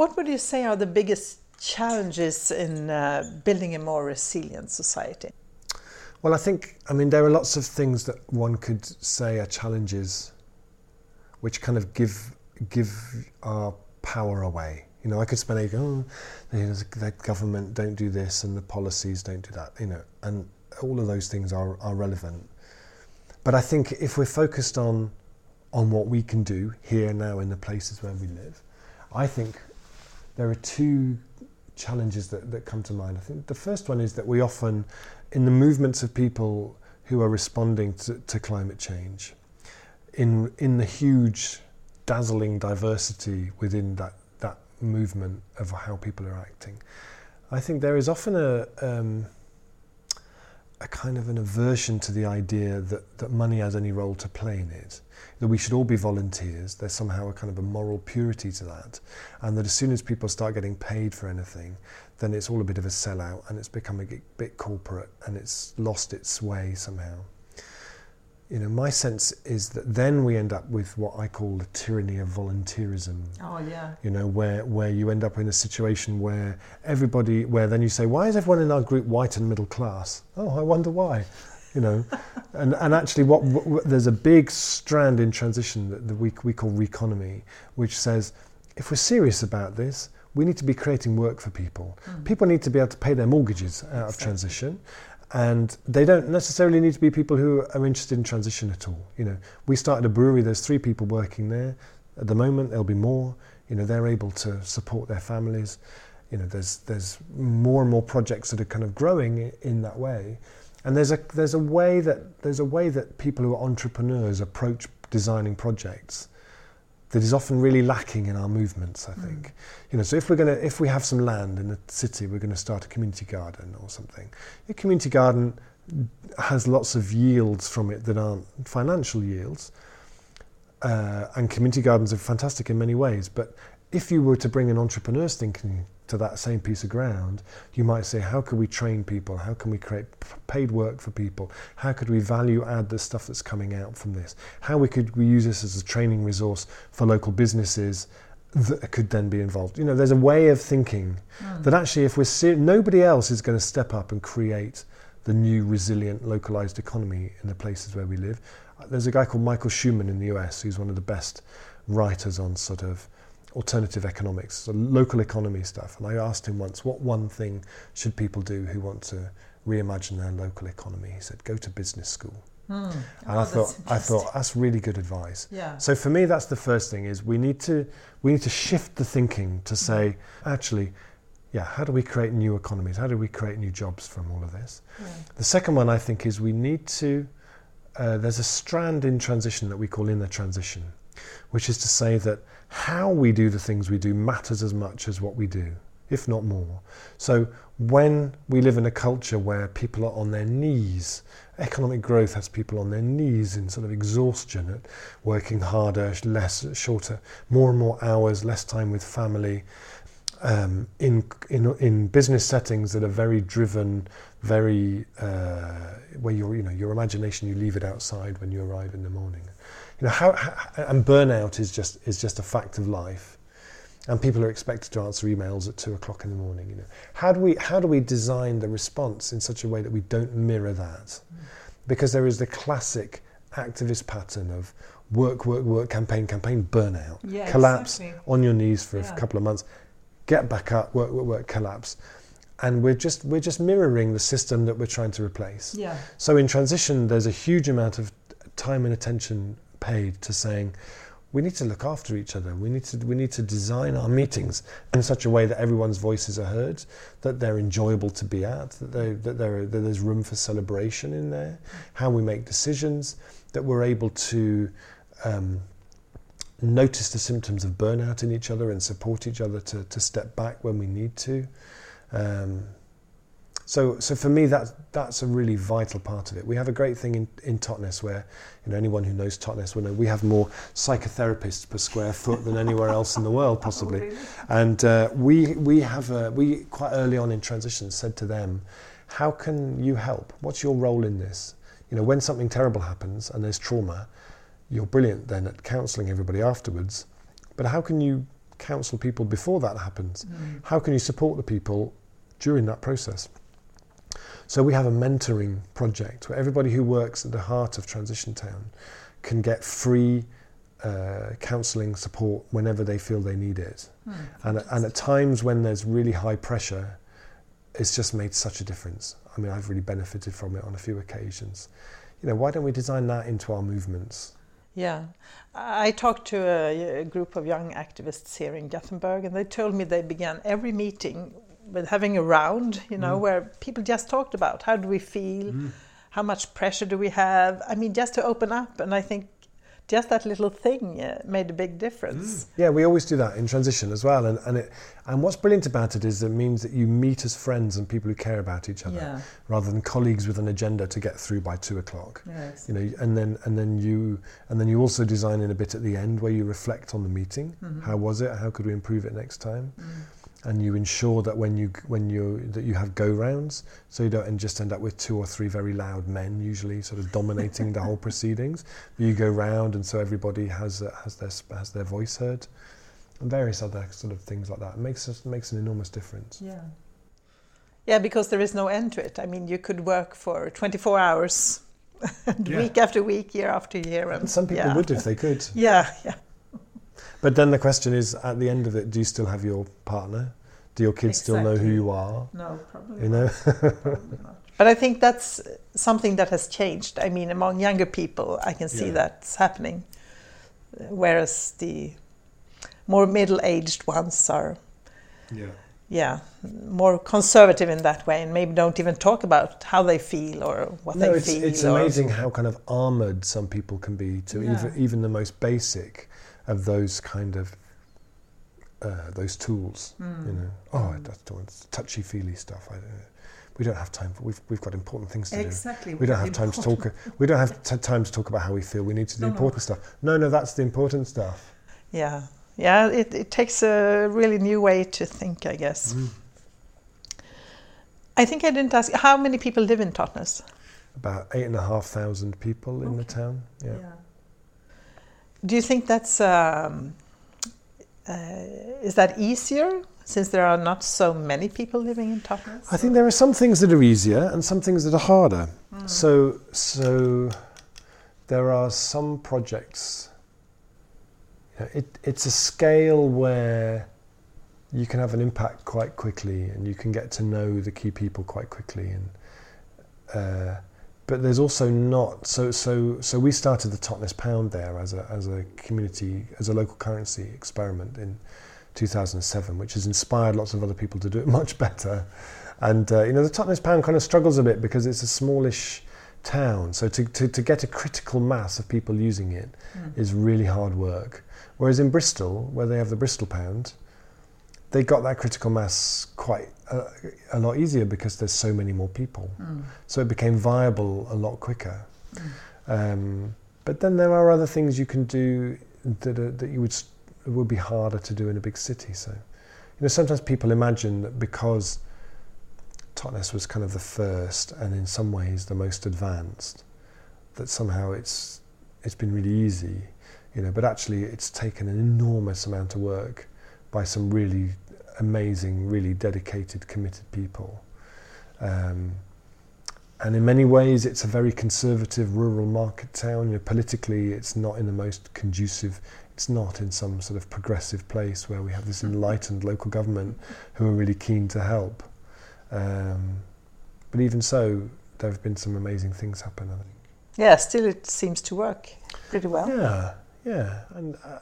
What would you say are the biggest challenges in uh, building a more resilient society? Well, I think, I mean, there are lots of things that one could say are challenges which kind of give, give our power away. You know, I could spend a oh, the government don't do this and the policies don't do that, you know, and all of those things are, are relevant. But I think if we're focused on, on what we can do here now in the places where we live, I think there are two challenges that, that come to mind. I think the first one is that we often, in the movements of people who are responding to, to climate change, in, in the huge, dazzling diversity within that, that movement of how people are acting, I think there is often a, um, a kind of an aversion to the idea that, that money has any role to play in it. That we should all be volunteers. There's somehow a kind of a moral purity to that. And that as soon as people start getting paid for anything, then it's all a bit of a sellout and it's become a bit corporate and it's lost its way somehow. You know, my sense is that then we end up with what I call the tyranny of volunteerism Oh, yeah. you know, where, where you end up in a situation where everybody, where then you say, why is everyone in our group white and middle class? Oh, I wonder why, you know. (laughs) and, and actually, what, what there's a big strand in transition that, that we, we call reconomy, which says, if we're serious about this, we need to be creating work for people. Hmm. People need to be able to pay their mortgages out of transition. And they don't necessarily need to be people who are interested in transition at all. You know, we started a brewery. There's three people working there. At the moment, there'll be more. You know, they're able to support their families. You know, there's there's more and more projects that are kind of growing in that way. And there's a there's a way that there's a way that people who are entrepreneurs approach designing projects that is often really lacking in our movements, I hmm. think. Mm. You know, so if we're going to, if we have some land in a city, we're going to start a community garden or something. A community garden has lots of yields from it that aren't financial yields. Uh, and community gardens are fantastic in many ways, but if you were to bring an entrepreneur's thinking to that same piece of ground, you might say, how can we train people? How can we create paid work for people? How could we value add the stuff that's coming out from this? How we could we use this as a training resource for local businesses that could then be involved? You know, there's a way of thinking hmm. that actually, if we're ser- nobody else is going to step up and create the new resilient localized economy in the places where we live. There's a guy called Michael Shuman in the US who's one of the best writers on sort of alternative economics, so local economy stuff. And I asked him once, what one thing should people do who want to reimagine their local economy? He said, go to business school. And I Oh, thought, that's I thought that's really good advice. Yeah. So for me, that's the first thing: is we need to we need to shift the thinking to say, actually, yeah, how do we create new economies? How do we create new jobs from all of this? The second one I think is we need to. Uh, there's a strand in transition that we call inner transition, which is to say that how we do the things we do matters as much as what we do, if not more. So when we live in a culture where people are on their knees, economic growth has people on their knees in sort of exhaustion, at working harder, less, shorter, more and more hours, less time with family, um, in, in in business settings that are very driven, very uh, where your you know your imagination you leave it outside when you arrive in the morning. You know how, how and burnout is just is just a fact of life, and people are expected to answer emails at two o'clock in the morning. You know how do we how do we design the response in such a way that we don't mirror that, because there is the classic activist pattern of work, work, work, campaign, campaign, burnout, Yeah, collapse exactly. on your knees for Yeah. a couple of months, get back up, work, work, work, collapse, and we're just we're just mirroring the system that we're trying to replace. Yeah. So in transition, there's a huge amount of time and attention paid to saying we need to look after each other. We need to we need to design our meetings in such a way that everyone's voices are heard, that they're enjoyable to be at, that, they, that, there, that there's room for celebration in there. How we make decisions, that we're able to um, notice the symptoms of burnout in each other and support each other to, to step back when we need to. Um, so, so for me, that's that's a really vital part of it. We have a great thing in, in Totnes where, you know, anyone who knows Totnes will know we have more psychotherapists per square foot than anywhere else in the world, (laughs) possibly. And uh, we we have a, we quite early on in transition said to them, how can you help? What's your role in this? You know, when something terrible happens and there's trauma, you're brilliant then at counselling everybody afterwards. But how can you counsel people before that happens? How can you support the people during that process? So we have a mentoring project where everybody who works at the heart of Transition Town can get free uh, counselling support whenever they feel they need it. and, and at times when there's really high pressure, it's just made such a difference. I mean, I've really benefited from it on a few occasions. You know, why don't we design that into our movements? Yeah, I talked to a, a group of young activists here in Gothenburg, and they told me they began every meeting with having a round, you know, mm. where people just talked about how do we feel, mm. how much pressure do we have. I mean, just to open up, and I think just that little thing uh, made a big difference. Mm. Yeah, we always do that in transition as well. And, and, it, and what's brilliant about it is it means that you meet as friends and people who care about each other Yeah. rather than colleagues with an agenda to get through by two o'clock. Yes. You know, and then and then you and then you also design in a bit at the end where you reflect on the meeting. Mm-hmm. How was it? How could we improve it next time? And you ensure that when you when you that you have go rounds, so you don't and just end up with two or three very loud men usually sort of dominating the whole (laughs) proceedings. But You go round, and so everybody has uh, has their has their voice heard, and various other sort of things like that. It makes us makes an enormous difference. Yeah. Yeah, because there is no end to it. I mean, you could work for 24 hours, (laughs) Yeah. week after week, year after year. And And some people yeah. would if they could. (laughs) Yeah, yeah. But then the question is, at the end of it, do you still have your partner? Do your kids still know who you are? No, probably You know, But I think that's something that has changed. I mean, among younger people, I can see Yeah. that's happening. Whereas the more middle aged ones are, yeah. yeah, more conservative in that way and maybe don't even talk about how they feel or what No, they it's, feel. it's or- amazing how kind of armored some people can be to Yeah. even even the most basic of those kind of uh, those tools. Hmm. You know, oh, that's touchy feely stuff. I don't. We don't have time for. We've we've got important things to do. Exactly. We don't have time to talk. We don't have t- time to talk about how we feel. We need to do No, no. important stuff. No, no, that's the important stuff. Yeah, yeah. It, it takes a really new way to think, I guess. Mm. I think I didn't ask how many people live in Totnes. About eight and a half thousand people in the town. Yeah. Do you think that's um, uh, is that easier since there are not so many people living in Totnes? I think there are some things that are easier and some things that are harder. So, so there are some projects. you know, It, it's a scale where you can have an impact quite quickly, and you can get to know the key people quite quickly. And uh, but there's also not so so so we started the Totnes pound there as a as a community as a local currency experiment in 2007 which has inspired lots of other people to do it (laughs) much better. And uh, you know the Totnes pound kind of struggles a bit because it's a smallish town. So to to to get a critical mass of people using it mm. is really hard work. Whereas in Bristol where they have the Bristol pound they got that critical mass quite uh, a lot easier because there's so many more people. So it became viable a lot quicker. Um, but then there are other things you can do that, are, that you would would be harder to do in a big city. So, you know, sometimes people imagine that because Totnes was kind of the first and in some ways the most advanced, that somehow it's it's been really easy, you know. But actually, it's taken an enormous amount of work by some really amazing, really dedicated, committed people. Um, and in many ways, it's a very conservative rural market town. You know, politically, it's not in the most conducive. It's not in some sort of progressive place where we have this enlightened local government who are really keen to help. Um, but even so, there have been some amazing things happen. I think. Yeah, still it seems to work pretty well. Yeah, yeah, and uh,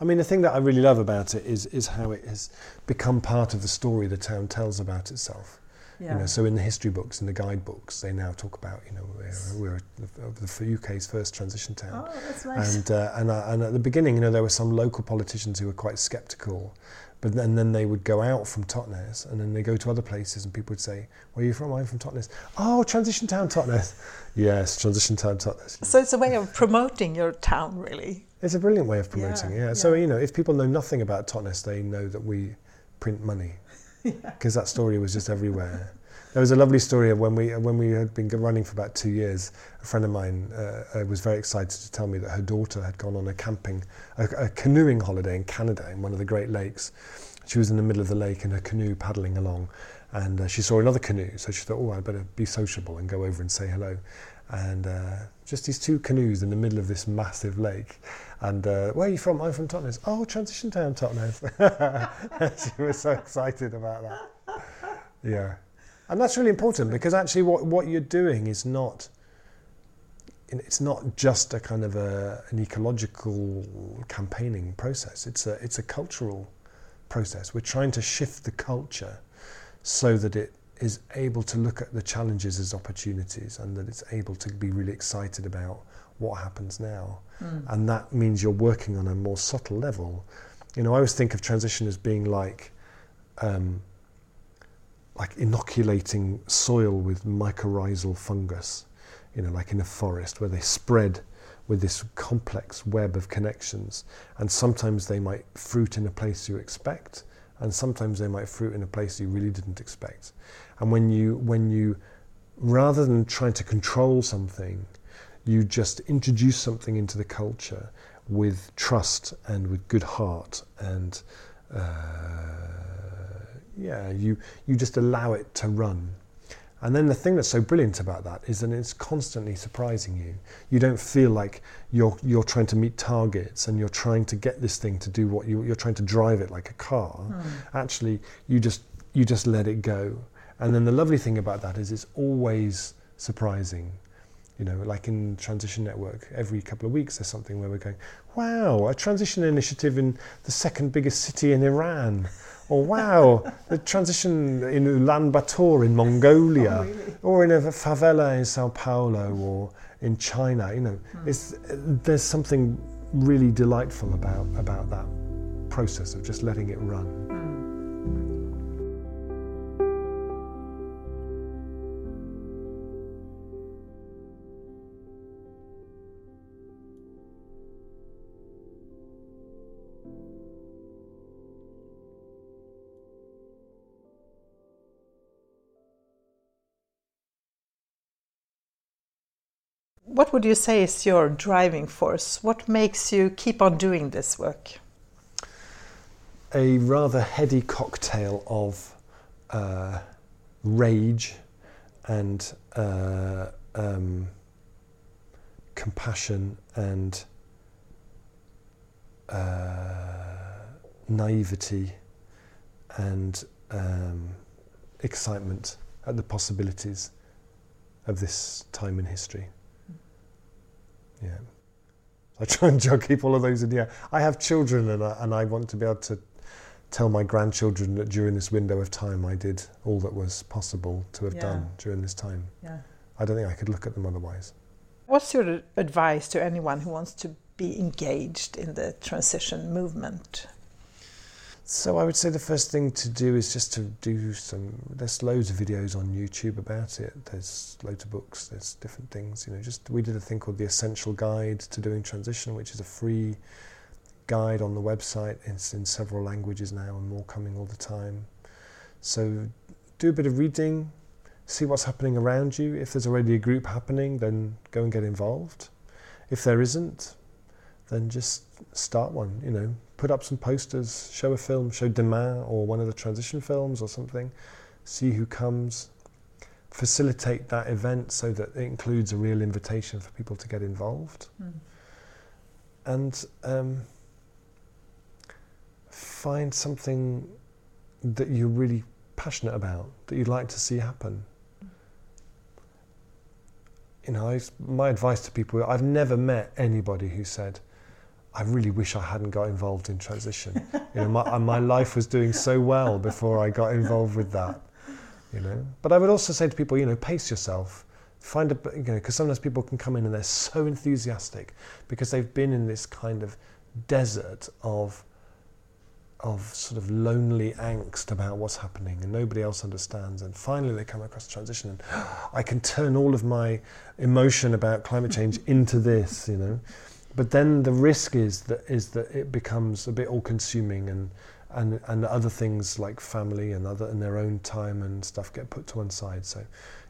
I mean, the thing that I really love about it is, is how it has become part of the story the town tells about itself. Yeah. You know, so in the history books and the guidebooks, they now talk about you know we're, we're the UK's first transition town. Oh, that's nice. And uh, and, uh, and at the beginning, you know, there were some local politicians who were quite sceptical but then, then they would go out from Totnes and then they go to other places and people would say, "Where are you from? I'm from Totnes." Oh, transition town Totnes. (laughs) yes, transition town Totnes. so it's a way of promoting your town, really. It's a brilliant way of promoting. Yeah, Yeah. So you know, if people know nothing about Totnes, they know that we print money (laughs) because that story was just everywhere. There was a lovely story of when we when we had been running for about two years. A friend of mine uh, uh, was very excited to tell me that her daughter had gone on a camping, a, a canoeing holiday in Canada in one of the Great Lakes. She was in the middle of the lake in her canoe paddling along, and uh, she saw another canoe. So she thought, "Oh, I'd better be sociable and go over and say hello." And uh, just these two canoes in the middle of this massive lake. And uh, where are you from? I'm from Totnes. Oh, Transition Town, Totnes. (laughs) she was so excited about that. Yeah. And that's really important because actually what, what you're doing is not it's not just a kind of a, an ecological campaigning process. It's a it's a cultural process. We're trying to shift the culture so that it is able to look at the challenges as opportunities and that it's able to be really excited about what happens now. And that means you're working on a more subtle level. You know, I always think of transition as being like um, like inoculating soil with mycorrhizal fungus, you know, like in a forest where they spread with this complex web of connections. And sometimes they might fruit in a place you expect, and sometimes they might fruit in a place you really didn't expect. And when you, when you, rather than trying to control something, you just introduce something into the culture with trust and with good heart and uh, yeah, you, you just allow it to run. And then the thing that's so brilliant about that is that it's constantly surprising you. You don't feel like you're, you're trying to meet targets and you're trying to get this thing to do what you, you're trying to drive it like a car. Hmm. Actually, you just, you just let it go. And then the lovely thing about that is it's always surprising. You know, like in Transition Network, every couple of weeks there's something where we're going, wow, a transition initiative in the second biggest city in Iran. Or wow, the transition in Ulaanbaatar in Mongolia, oh, or in a favela in Sao Paulo, or in China. You know, hmm. it's, there's something really delightful about about that process of just letting it run. Hmm. What would you say is your driving force? What makes you keep on doing this work? a rather heady cocktail of uh, rage and uh, um, compassion and uh, naivety and um, excitement at the possibilities of this time in history. Yeah. I try and juggle, keep all of those in the air. I have children and I, and I want to be able to tell my grandchildren that during this window of time I did all that was possible to have Yeah. done during this time. Yeah. I don't think I could look at them otherwise. What's your advice to anyone who wants to be engaged in the transition movement? So I would say the first thing to do is just to do some. There's loads of videos on YouTube about it. There's loads of books. There's different things. You know, just we did a thing called the Essential Guide to Doing Transition, which is a free guide on the website. It's in several languages now and more coming all the time. So do a bit of reading, see what's happening around you. If there's already a group happening, then go and get involved. If there isn't, then just start one. You know, put up some posters, show a film, show Demain or one of the transition films or something. See who comes. facilitate that event so that it includes a real invitation for people to get involved. Mm. And um, find something that you're really passionate about, that you'd like to see happen. You know, I, my advice to people, I've never met anybody who said, I really wish I hadn't got involved in transition. you know, my, my life was doing so well before I got involved with that. You know, but I would also say to people, you know, pace yourself. Find a, you know, because sometimes people can come in and they're so enthusiastic because they've been in this kind of desert of of sort of lonely angst about what's happening and nobody else understands and finally they come across transition and (gasps) I can turn all of my emotion about climate change into this you know but then the risk is that is that it becomes a bit all consuming and and and other things like family and other and their own time and stuff get put to one side. So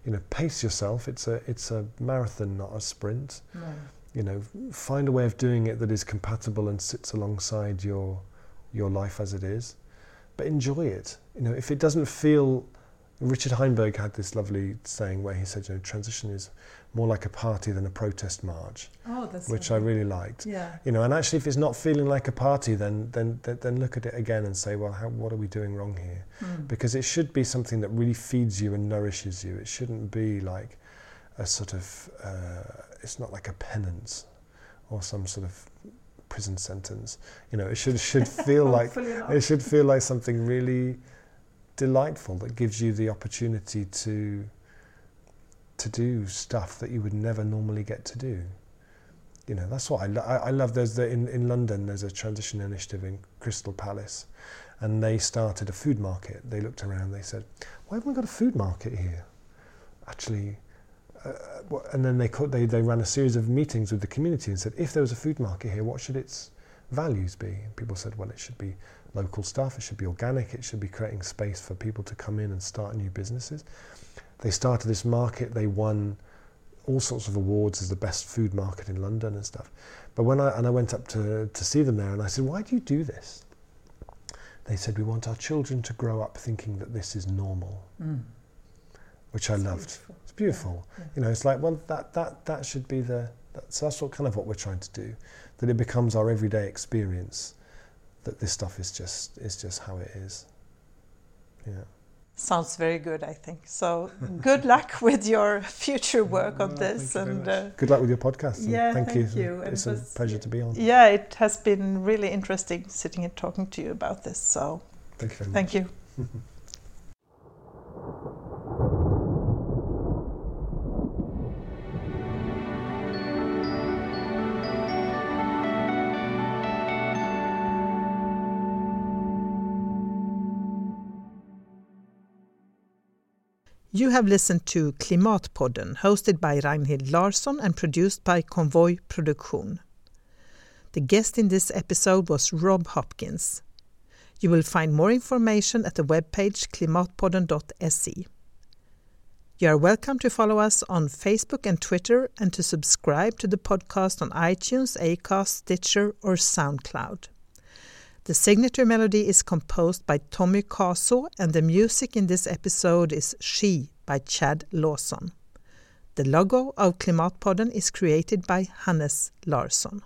you know pace yourself. It's a it's a marathon not a sprint. No. you know find a way of doing it that is compatible and sits alongside your your life as it is but enjoy it. You know if it doesn't feel Richard Heinberg had this lovely saying where he said you know transition is more like a party than a protest march Oh, that's which I really liked. Yeah. you know and actually if it's not feeling like a party then then then, then look at it again and say well how, what are we doing wrong here? Mm. because it should be something that really feeds you and nourishes you. It shouldn't be like a sort of uh, it's not like a penance or some sort of prison sentence. You know it should should (laughs) feel like it should feel like something really delightful that gives you the opportunity to to do stuff that you would never normally get to do. You know, that's what I, lo- I, love. There's the, in, in London, there's a transition initiative in Crystal Palace, and they started a food market. They looked around, they said, why haven't we got a food market here? Actually, uh, and then they, called, they, they ran a series of meetings with the community and said, if there was a food market here, what should its values be? And people said, well, it should be local stuff, it should be organic, it should be creating space for people to come in and start new businesses. They started this market, they won all sorts of awards as the best food market in London and stuff. But when I and I went up to, to see them there and I said, Why do you do this? They said, We want our children to grow up thinking that this is normal, Mm. which I loved. beautiful. It's beautiful. Yeah. You know, it's like, well, that, that, that should be the, that's, that's what kind of what we're trying to do, that it becomes our everyday experience, that this stuff is just, is just how it is. Yeah. Sounds very good, I think. So good luck (laughs) with your future work on this. thank And uh, Good luck with your podcast. and Yeah, thank, thank you. you. It's it a was- pleasure to be on. yeah, it has been really interesting sitting and talking to you about this. So Thank you very much. thank you. (laughs) You have listened to Klimatpodden, hosted by Ragnhild Larsson and produced by Convoy Produktion. The guest in this episode was Rob Hopkins. You will find more information at the webpage klimatpodden.se. You are welcome to follow us on Facebook and Twitter and to subscribe to the podcast on iTunes, Acast, Stitcher, or SoundCloud. The signature melody is composed by Tommy Caso, and the music in this episode is She by Chad Lawson. The logo of Klimatpodden is created by Hannes Larsson.